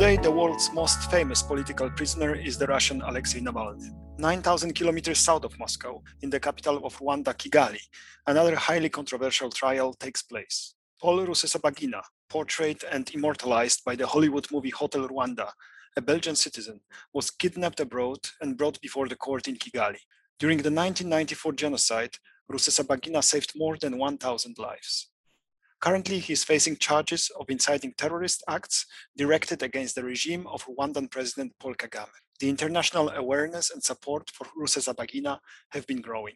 Today, the world's most famous political prisoner is the Russian Alexei Navalny. 9,000 kilometers south of Moscow, in the capital of Rwanda, Kigali, another highly controversial trial takes place. Paul Rusesabagina, portrayed and immortalized by the Hollywood movie Hotel Rwanda, a Belgian citizen, was kidnapped abroad and brought before the court in Kigali. During the 1994 genocide, Rusesabagina saved more than 1,000 lives. Currently, he is facing charges of inciting terrorist acts directed against the regime of Rwandan President Paul Kagame. The international awareness and support for Rusesabagina have been growing.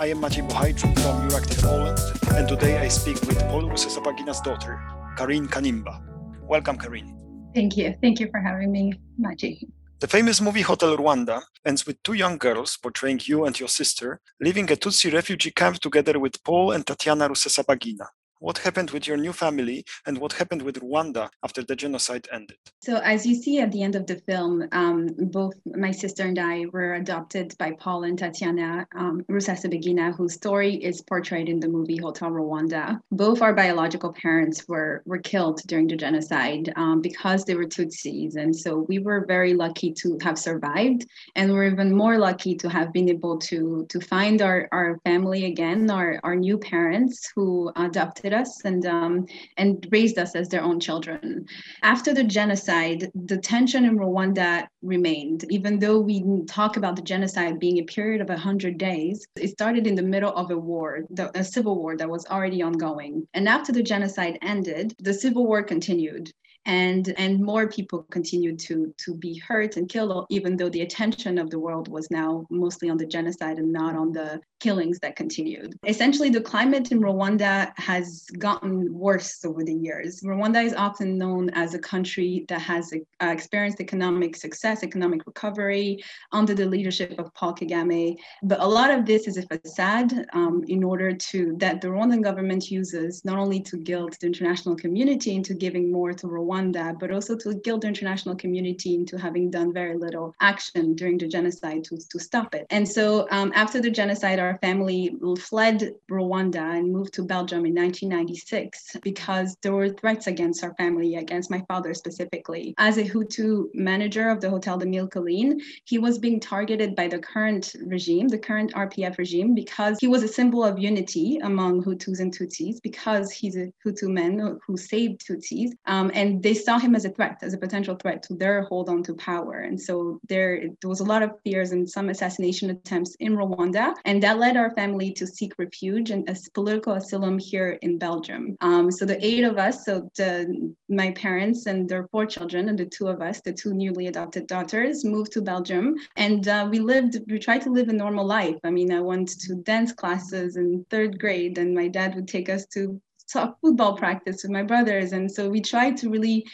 I am Maciej Bohajczuk from Euractiv Poland, and today I speak with Paul Rusesabagina's daughter, Carine Kanimba. Welcome, Carine. Thank you. Thank you for having me, Maciej. The famous movie Hotel Rwanda ends with two young girls portraying you and your sister leaving a Tutsi refugee camp together with Paul and Tatiana Rusesabagina what happened with your new family and what happened with Rwanda after the genocide ended. So, as you see at the end of the film, um, both my sister and I were adopted by Paul and Tatiana um, whose story is portrayed in the movie Hotel Rwanda. Both our biological parents were, were killed during the genocide um, because they were Tutsis. And so we were very lucky to have survived. And we're even more lucky to have been able to, to find our, our family again, our, our new parents who adopted adopted us and um, and raised us as their own children. After the genocide, the tension in Rwanda remained, even though we talk about the genocide being a period of 100 days. It started in the middle of a war, the, a civil war that was already ongoing. And after the genocide ended, the civil war continued and and more people continued to to be hurt and killed even though the attention of the world was now mostly on the genocide and not on the killings that continued. Essentially the climate in rwanda has gotten worse over the years. Rwanda is often known as a country that has uh, experienced economic success economic recovery under the leadership of paul kagame. But a lot of this is a facade um, in order to that the rwandan government uses not only to guilt the international community into giving more to rwanda Rwanda, but also to guilt the international community into having done very little action during the genocide to, to stop it. And so um, after the genocide, our family fled Rwanda and moved to Belgium in 1996 because there were threats against our family, against my father specifically. As a Hutu manager of the Hotel de Mille Collines, he was being targeted by the current regime, the current RPF regime, because he was a symbol of unity among Hutus and Tutsis, because he's a Hutu man who saved Tutsis. Um, and they saw him as a threat, as a potential threat to their hold on to power. And so there, there was a lot of fears and some assassination attempts in Rwanda. And that led our family to seek refuge and as political asylum here in Belgium. Um, so the eight of us, so the, my parents and their four children, and the two of us, the two newly adopted daughters, moved to Belgium. And uh, we lived, we tried to live a normal life. I mean, I went to dance classes in third grade, and my dad would take us to football practice with my brothers. And so we tried to really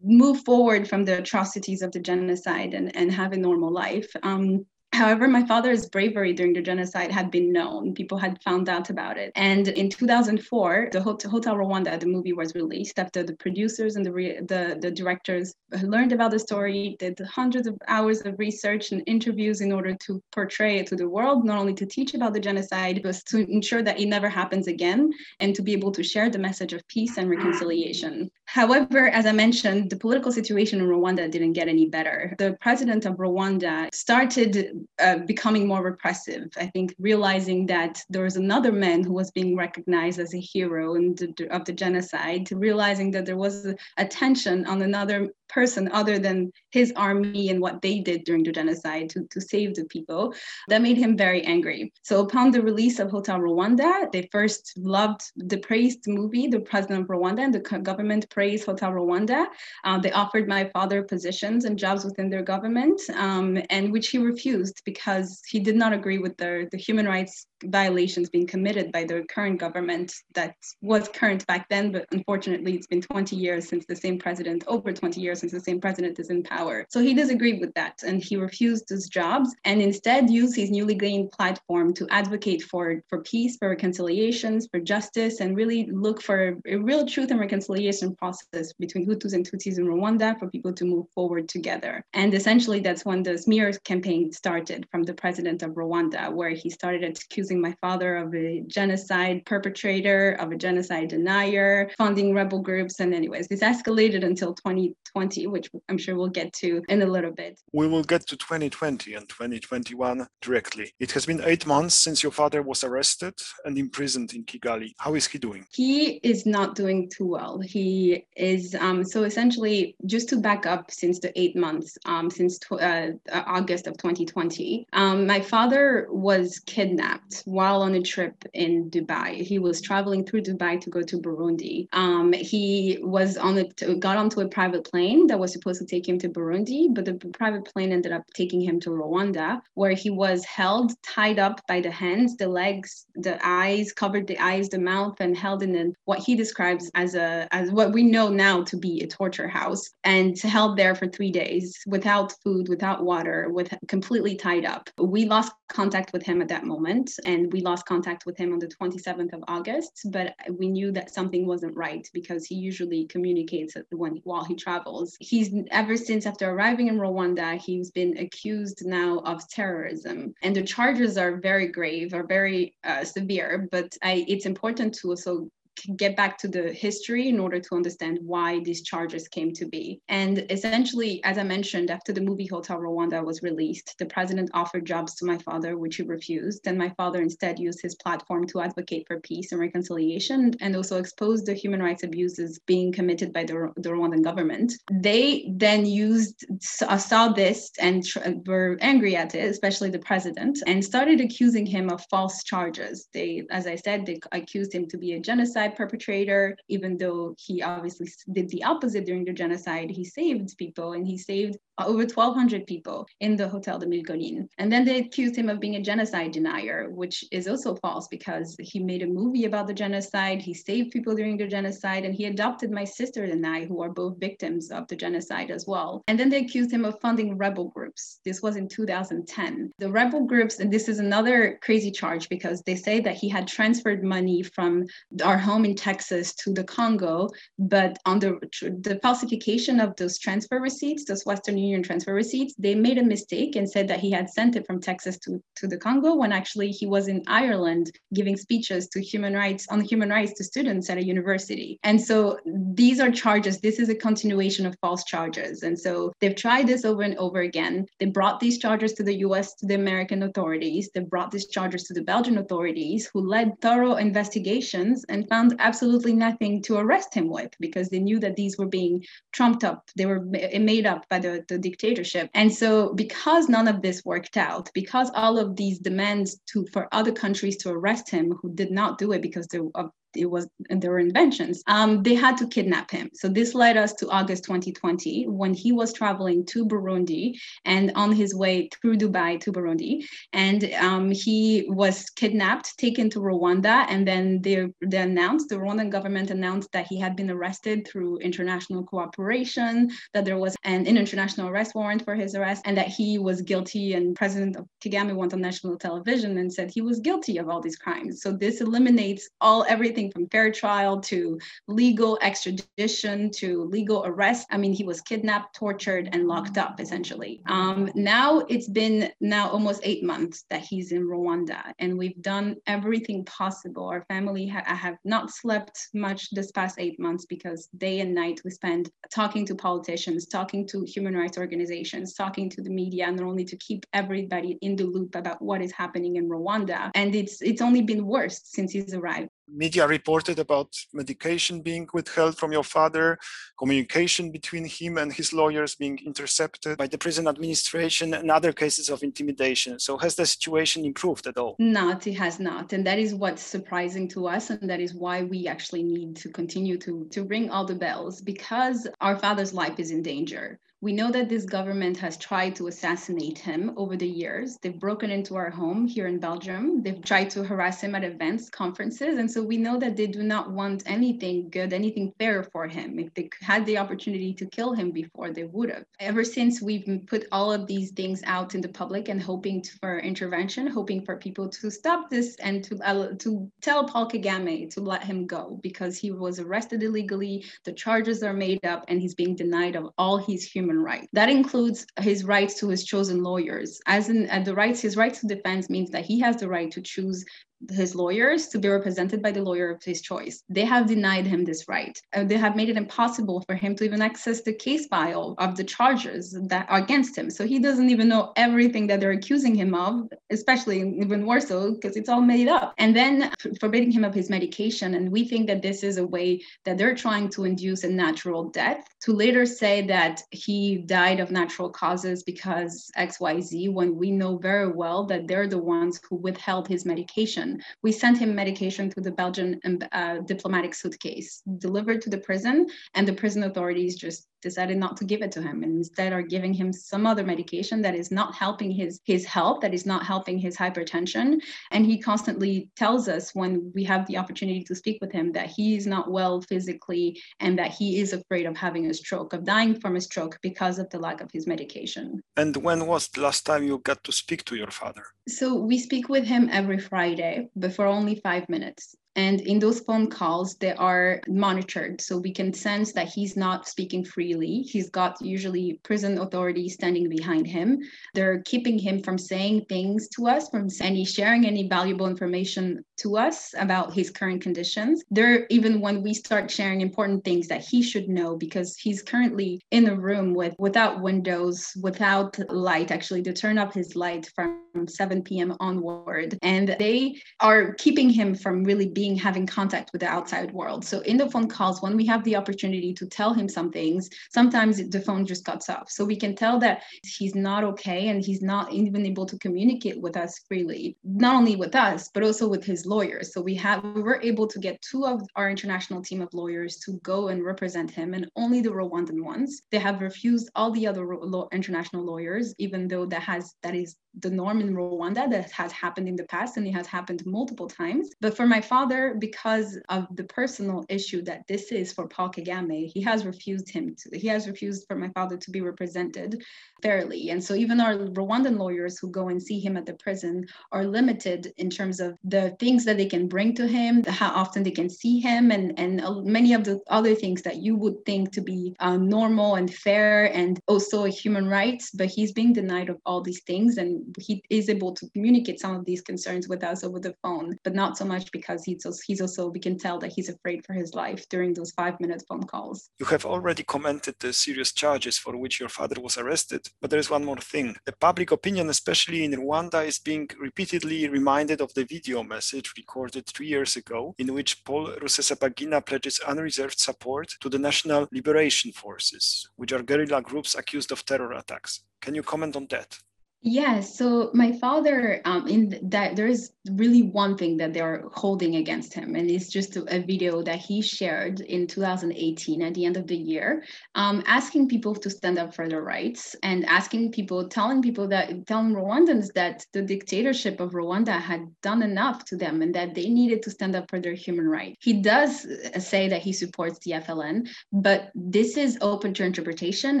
move forward from the atrocities of the genocide and, and have a normal life. Um, However, my father's bravery during the genocide had been known. People had found out about it. And in 2004, the Hotel Rwanda, the movie was released after the producers and the, the, the directors learned about the story, did hundreds of hours of research and interviews in order to portray it to the world, not only to teach about the genocide, but to ensure that it never happens again and to be able to share the message of peace and reconciliation. However, as I mentioned, the political situation in Rwanda didn't get any better. The president of Rwanda started uh, becoming more repressive. I think realizing that there was another man who was being recognized as a hero the, of the genocide, realizing that there was a tension on another person other than his army and what they did during the genocide to, to save the people. That made him very angry. So upon the release of Hotel Rwanda, they first loved the praised movie, the president of Rwanda and the government praised Hotel Rwanda. Uh, they offered my father positions and jobs within their government, um, and which he refused because he did not agree with the, the human rights violations being committed by the current government that was current back then, but unfortunately it's been 20 years since the same president, over 20 years since the same president is in power. So he disagreed with that and he refused his jobs and instead used his newly gained platform to advocate for, for peace, for reconciliations, for justice, and really look for a real truth and reconciliation process between Hutus and Tutsis in Rwanda for people to move forward together. And essentially that's when the smear campaign started from the president of Rwanda, where he started accusing accusing my father of a genocide perpetrator, of a genocide denier, funding rebel groups. And, anyways, this escalated until 2020, which I'm sure we'll get to in a little bit. We will get to 2020 and 2021 directly. It has been eight months since your father was arrested and imprisoned in Kigali. How is he doing? He is not doing too well. He is, um, so essentially, just to back up since the eight months, um, since tw- uh, August of 2020, um, my father was kidnapped while on a trip in Dubai. He was traveling through Dubai to go to Burundi. Um, he was on a, got onto a private plane that was supposed to take him to Burundi, but the private plane ended up taking him to Rwanda, where he was held, tied up by the hands, the legs, the eyes, covered the eyes, the mouth, and held in what he describes as a as what we know now to be a torture house, and held there for three days without food, without water, with completely tied up. We lost contact with him at that moment, and we lost contact with him on the 27th of August. But we knew that something wasn't right because he usually communicates when while he travels. He's ever since after arriving in Rwanda, he's been accused now of terrorism, and the charges are very grave, are very uh, severe. But I, it's important to also get back to the history in order to understand why these charges came to be. And essentially, as I mentioned, after the movie Hotel Rwanda was released, the president offered jobs to my father, which he refused. And my father instead used his platform to advocate for peace and reconciliation and also expose the human rights abuses being committed by the, the Rwandan government. They then used, saw this and were angry at it, especially the president, and started accusing him of false charges. They, as I said, they accused him to be a genocide genocide perpetrator, even though he obviously did the opposite during the genocide. He saved people and he saved Uh, over 1,200 people in the Hotel de Mille Collines. And then they accused him of being a genocide denier, which is also false because he made a movie about the genocide, he saved people during the genocide, and he adopted my sister and I, who are both victims of the genocide as well. And then they accused him of funding rebel groups. This was in 2010. The rebel groups, and this is another crazy charge because they say that he had transferred money from our home in Texas to the Congo, but on the, the falsification of those transfer receipts, those Western Union transfer receipts, they made a mistake and said that he had sent it from Texas to, to the Congo when actually he was in Ireland giving speeches to human rights on human rights to students at a university. And so these are charges. This is a continuation of false charges. And so they've tried this over and over again. They brought these charges to the US, to the American authorities. They brought these charges to the Belgian authorities who led thorough investigations and found absolutely nothing to arrest him with because they knew that these were being trumped up. They were made up by the, the dictatorship. And so because none of this worked out, because all of these demands to for other countries to arrest him who did not do it because of it was were inventions. Um, they had to kidnap him. So this led us to August 2020 when he was traveling to Burundi and on his way through Dubai to Burundi, and um, he was kidnapped, taken to Rwanda, and then they, they announced the Rwandan government announced that he had been arrested through international cooperation, that there was an, an international arrest warrant for his arrest, and that he was guilty. And President Kagame went on national television and said he was guilty of all these crimes. So this eliminates all everything everything from fair trial to legal extradition to legal arrest. I mean, he was kidnapped, tortured, and locked up essentially. Um, now it's been now almost eight months that he's in Rwanda, and we've done everything possible. Our family ha- have not slept much this past eight months because day and night we spend talking to politicians, talking to human rights organizations, talking to the media, and only to keep everybody in the loop about what is happening in Rwanda. And it's it's only been worse since he's arrived media reported about medication being withheld from your father, communication between him and his lawyers being intercepted by the prison administration, and other cases of intimidation. So, has the situation improved at all? Not, it has not. And that is what's surprising to us. And that is why we actually need to continue to, to ring all the bells because our father's life is in danger. We know that this government has tried to assassinate him over the years. They've broken into our home here in Belgium. They've tried to harass him at events, conferences. And so we know that they do not want anything good, anything fair for him. If they had the opportunity to kill him before, they would have. Ever since we've put all of these things out in the public and hoping for intervention, hoping for people to stop this and to, uh, to tell Paul Kagame to let him go because he was arrested illegally, the charges are made up, and he's being denied of all his human human right. That includes his rights to his chosen lawyers. As in uh, the rights, his rights to defense means that he has the right to choose his lawyers to be represented by the lawyer of his choice. They have denied him this right. They have made it impossible for him to even access the case file of the charges that are against him. So he doesn't even know everything that they're accusing him of, especially even more so because it's all made up. And then forbidding him of his medication. And we think that this is a way that they're trying to induce a natural death to later say that he died of natural causes because XYZ, when we know very well that they're the ones who withheld his medication. We sent him medication through the Belgian uh, diplomatic suitcase delivered to the prison, and the prison authorities just decided not to give it to him and instead are giving him some other medication that is not helping his his health that is not helping his hypertension. And he constantly tells us when we have the opportunity to speak with him that he is not well physically and that he is afraid of having a stroke of dying from a stroke because of the lack of his medication. And when was the last time you got to speak to your father? So we speak with him every friday but for only 5 minutes and in those phone calls, they are monitored. So we can sense that he's not speaking freely. He's got usually prison authorities standing behind him. They're keeping him from saying things to us, from any sharing any valuable information to us about his current conditions. They're even when we start sharing important things that he should know because he's currently in a room with without windows, without light. Actually, to turn up his light from 7 p.m. onward. And they are keeping him from really being being having contact with the outside world. So in the phone calls, when we have the opportunity to tell him some things, sometimes the phone just cuts off. So we can tell that he's not okay and he's not even able to communicate with us freely, not only with us, but also with his lawyers. So we have we were able to get two of our international team of lawyers to go and represent him and only the Rwandan ones. They have refused all the other international lawyers, even though that has that is the norm in Rwanda that has happened in the past and it has happened multiple times. But for my father, because of the personal issue that this is for Paul Kagame, he has refused him to, he has refused for my father to be represented fairly. And so even our Rwandan lawyers who go and see him at the prison are limited in terms of the things that they can bring to him, how often they can see him, and, and many of the other things that you would think to be uh, normal and fair and also human rights. But he's being denied of all these things. And he is able to communicate some of these concerns with us over the phone, but not so much because he's also, he's also we can tell that he's afraid for his life during those five minute phone calls. You have already commented the serious charges for which your father was arrested, but there is one more thing. The public opinion, especially in Rwanda, is being repeatedly reminded of the video message recorded three years ago, in which Paul Rusesabagina pledges unreserved support to the National Liberation Forces, which are guerrilla groups accused of terror attacks. Can you comment on that? Yeah, so my father, um, in that there is really one thing that they're holding against him, and it's just a, a video that he shared in 2018 at the end of the year, um, asking people to stand up for their rights and asking people, telling people that, telling Rwandans that the dictatorship of Rwanda had done enough to them and that they needed to stand up for their human rights. He does uh, say that he supports the FLN, but this is open to interpretation,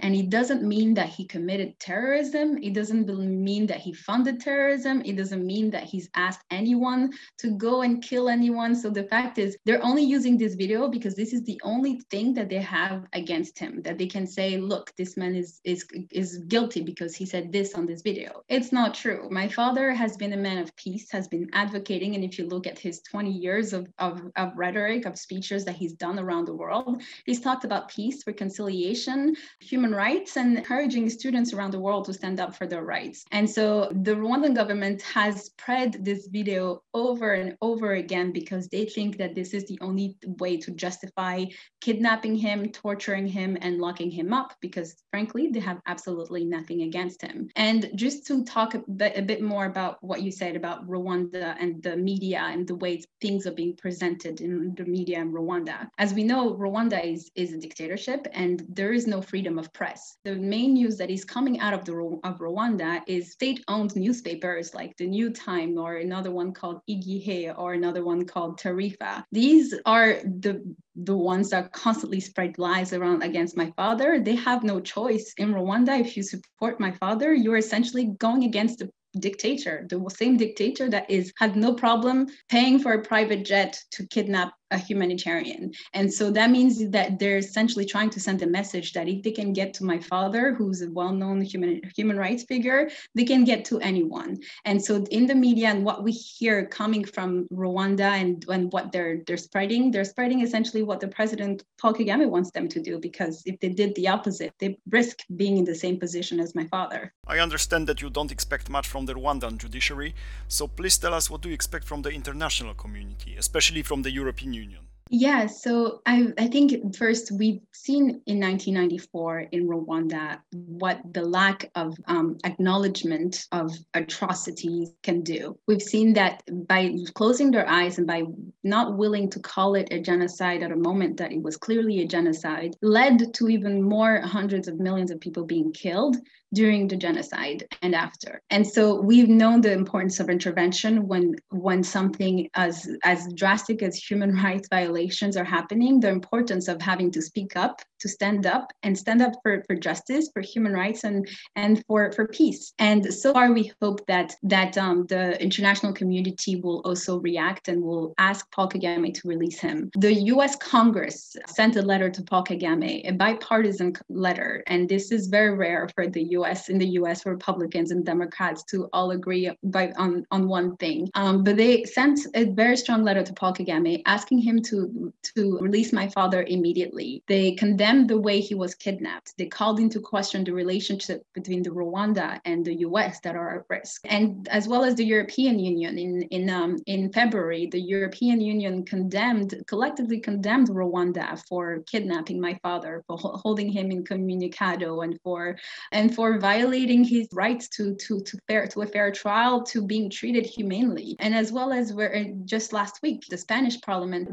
and it doesn't mean that he committed terrorism. It doesn't believe mean that he funded terrorism. It doesn't mean that he's asked anyone to go and kill anyone. So the fact is, they're only using this video because this is the only thing that they have against him. That they can say, look, this man is is is guilty because he said this on this video. It's not true. My father has been a man of peace, has been advocating, and if you look at his 20 years of, of, of rhetoric, of speeches that he's done around the world, he's talked about peace, reconciliation, human rights, and encouraging students around the world to stand up for their rights. And so the Rwandan government has spread this video over and over again because they think that this is the only way to justify kidnapping him, torturing him, and locking him up because frankly, they have absolutely nothing against him. And just to talk a bit, a bit more about what you said about Rwanda and the media and the way things are being presented in the media in Rwanda. As we know, Rwanda is, is a dictatorship and there is no freedom of press. The main news that is coming out of the of Rwanda is state-owned newspapers like the New Time or another one called Igihe or another one called Taarifa. These are the the ones that constantly spread lies around against my father. They have no choice. In Rwanda, if you support my father, you're essentially going against the dictator, the same dictator that is had no problem paying for a private jet to kidnap a humanitarian. And so that means that they're essentially trying to send a message that if they can get to my father, who's a well-known human human rights figure, they can get to anyone. And so in the media and what we hear coming from Rwanda and, and what they're they're spreading, they're spreading essentially what the president Paul Kagame wants them to do, because if they did the opposite, they risk being in the same position as my father. I understand that you don't expect much from the Rwandan judiciary, so please tell us what do you expect from the international community, especially from the European Union? Yeah, so I, I think first we've seen in 1994 in Rwanda what the lack of um, acknowledgement of atrocities can do. We've seen that by closing their eyes and by not willing to call it a genocide at a moment that it was clearly a genocide, led to even more hundreds of millions of people being killed during the genocide and after. And so we've known the importance of intervention when when something as as drastic as human rights violations are happening, the importance of having to speak up, to stand up and stand up for, for justice, for human rights and and for, for peace. And so far we hope that that um, the international community will also react and will ask Paul Kagame to release him. The US Congress sent a letter to Paul Kagame, a bipartisan letter, and this is very rare for the US in the US Republicans and Democrats to all agree by on, on one thing. Um, but they sent a very strong letter to Paul Kagame asking him to to release my father immediately. They condemned the way he was kidnapped. They called into question the relationship between the Rwanda and the US that are at risk. And as well as the European Union in in um, in February, the European Union condemned collectively condemned Rwanda for kidnapping my father, for holding him incommunicado and for and for violating his rights to to to fair to a fair trial, to being treated humanely, and as well as where just last week the Spanish Parliament,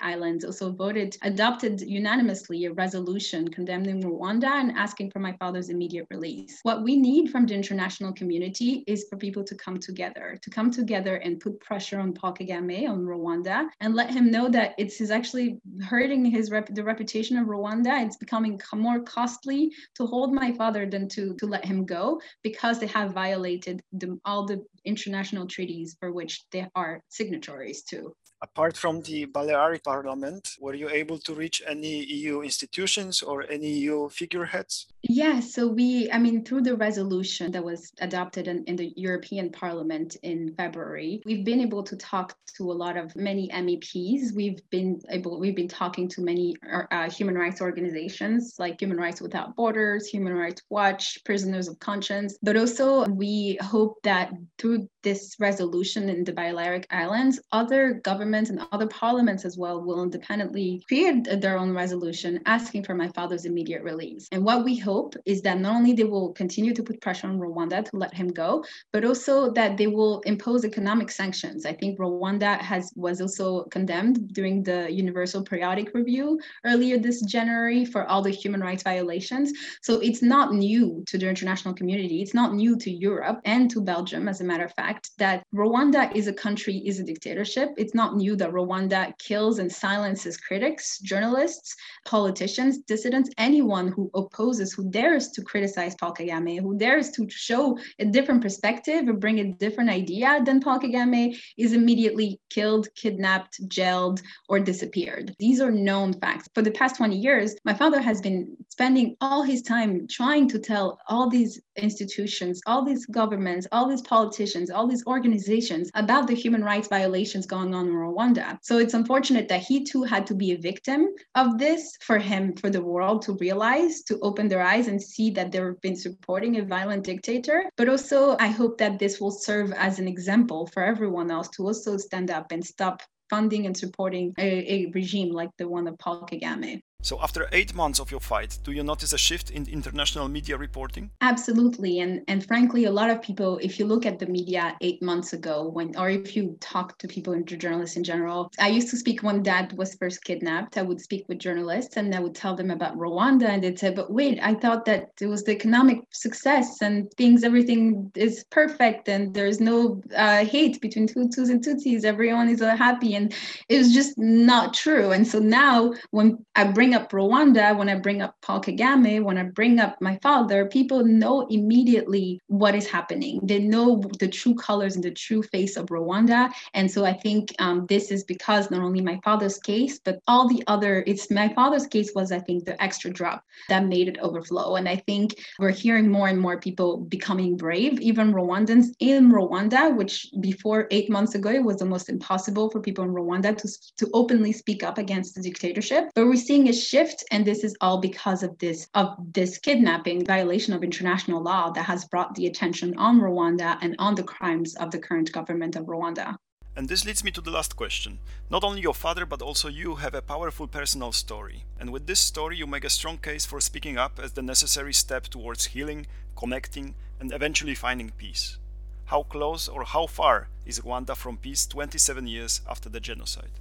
Islands, also voted adopted unanimously a resolution condemning Rwanda and asking for my father's immediate release. What we need from the international community is for people to come together, to come together and put pressure on Paul Kagame on Rwanda and let him know that it's is actually hurting his rep- the reputation of Rwanda. It's becoming more costly to hold my father than to to let him go because they have violated the, all the international treaties for which they are signatories to. Apart from the Balearic Parliament, were you able to reach any EU institutions or any EU figureheads? Yeah, so we, I mean, through the resolution that was adopted in, in the European Parliament in February, we've been able to talk to a lot of many MEPs. We've been able, we've been talking to many uh, human rights organizations like Human Rights Without Borders, Human Rights Watch, Prisoners of Conscience, but also we hope that through this resolution in the Balearic Islands, other governments and other parliaments as well will independently create their own resolution asking for my father's immediate release. And what we hope is that not only they will continue to put pressure on Rwanda to let him go, but also that they will impose economic sanctions. I think Rwanda has was also condemned during the Universal Periodic Review earlier this January for all the human rights violations. So it's not new to the international community. It's not new to Europe and to Belgium, as a matter of fact, that Rwanda is a country, is a dictatorship. It's not new that Rwanda kills and silences critics, journalists, politicians, dissidents, anyone who opposes, who dares to criticize Paul Kagame, who dares to show a different perspective or bring a different idea than Paul Kagame is immediately killed, kidnapped, jailed, or disappeared. These are known facts. For the past 20 years, my father has been spending all his time trying to tell all these institutions, all these governments, all these politicians, all these organizations about the human rights violations going on in Rwanda. So it's unfortunate that he too had to be a victim of this for him, for the world to realize, to open their eyes and see that they've been supporting a violent dictator. But also, I hope that this will serve as an example for everyone else to also stand up and stop funding and supporting a, a regime like the one of Paul Kagame. So, after eight months of your fight, do you notice a shift in international media reporting? Absolutely, and and frankly, a lot of people, if you look at the media eight months ago, when or if you talk to people journalists in general, I used to speak when Dad was first kidnapped. I would speak with journalists, and I would tell them about Rwanda, and they'd say, "But wait, I thought that it was the economic success and things, everything is perfect, and there's no uh, hate between Hutus and Tutsis. Everyone is uh, happy," and it was just not true. And so now, when I bring bring up Rwanda, when I bring up Paul Kagame, when I bring up my father, people know immediately what is happening. They know the true colors and the true face of Rwanda. And so I think um, this is because not only my father's case, but all the other, it's my father's case was, I think, the extra drop that made it overflow. And I think we're hearing more and more people becoming brave, even Rwandans in Rwanda, which before eight months ago, it was almost impossible for people in Rwanda to, to openly speak up against the dictatorship. But we're seeing a shift, and this is all because of this of this kidnapping violation of international law that has brought the attention on Rwanda and on the crimes of the current government of Rwanda. And this leads me to the last question. Not only your father, but also you have a powerful personal story. And with this story, you make a strong case for speaking up as the necessary step towards healing, connecting, and eventually finding peace. How close or how far is Rwanda from peace 27 years after the genocide?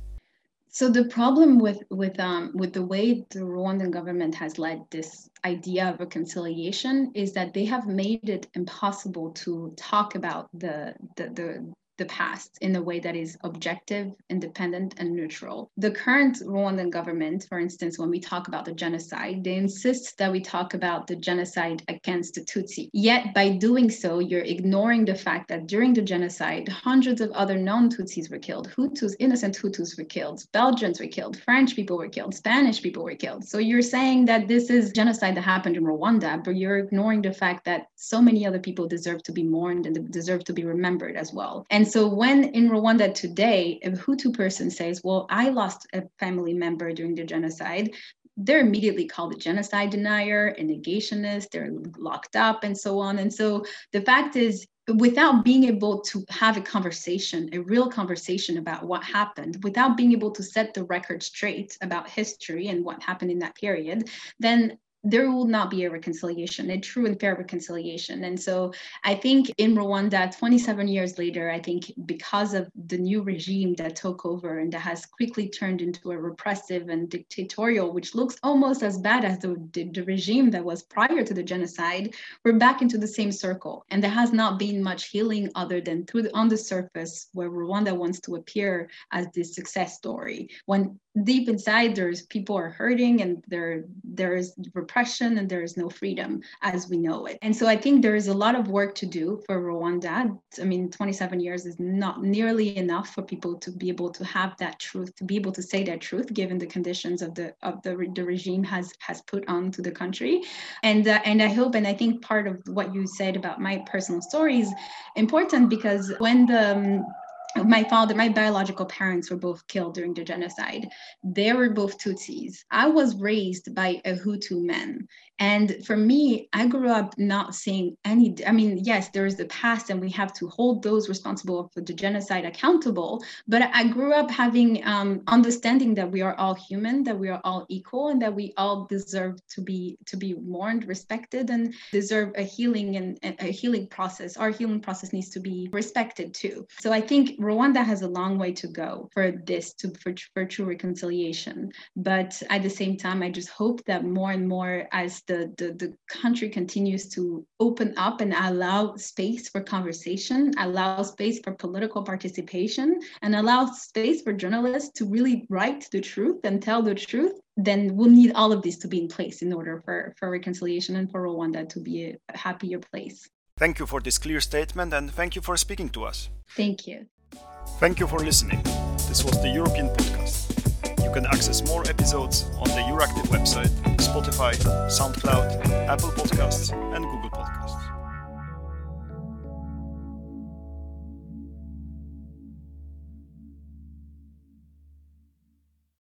So the problem with with um, with the way the Rwandan government has led this idea of reconciliation is that they have made it impossible to talk about the the, the the past in a way that is objective, independent, and neutral. The current Rwandan government, for instance, when we talk about the genocide, they insist that we talk about the genocide against the Tutsi. Yet, by doing so, you're ignoring the fact that during the genocide, hundreds of other non Tutsis were killed, Hutus, innocent Hutus were killed, Belgians were killed, French people were killed, Spanish people were killed. So you're saying that this is genocide that happened in Rwanda, but you're ignoring the fact that so many other people deserve to be mourned and deserve to be remembered as well. And and so when in Rwanda today, a Hutu person says, well, I lost a family member during the genocide, they're immediately called a genocide denier, a negationist, they're locked up and so on. And so the fact is, without being able to have a conversation, a real conversation about what happened, without being able to set the record straight about history and what happened in that period, then there will not be a reconciliation, a true and fair reconciliation. And so I think in Rwanda, 27 years later, I think because of the new regime that took over and that has quickly turned into a repressive and dictatorial, which looks almost as bad as the, the, the regime that was prior to the genocide, we're back into the same circle. And there has not been much healing other than through the, on the surface where Rwanda wants to appear as this success story. When deep inside there's people are hurting and there there is repression and there is no freedom as we know it. And so i think there is a lot of work to do for rwanda. I mean 27 years is not nearly enough for people to be able to have that truth to be able to say that truth given the conditions of the of the, the regime has has put onto the country. And uh, and i hope and i think part of what you said about my personal story is important because when the um, my father, my biological parents were both killed during the genocide. They were both Tutsis. I was raised by a Hutu man. And for me, I grew up not seeing any, I mean, yes, there is the past and we have to hold those responsible for the genocide accountable. But I grew up having um, understanding that we are all human, that we are all equal, and that we all deserve to be to be mourned, respected, and deserve a healing and a healing process. Our healing process needs to be respected too. So I think Rwanda has a long way to go for this to for, for true reconciliation. But at the same time, I just hope that more and more as the, the, the country continues to open up and allow space for conversation, allow space for political participation, and allow space for journalists to really write the truth and tell the truth, then we'll need all of this to be in place in order for, for reconciliation and for Rwanda to be a happier place. Thank you for this clear statement and thank you for speaking to us. Thank you. Thank you for listening. This was the European Podcast. You can access more episodes on the Euractiv website, Spotify, SoundCloud, Apple Podcasts, and Google.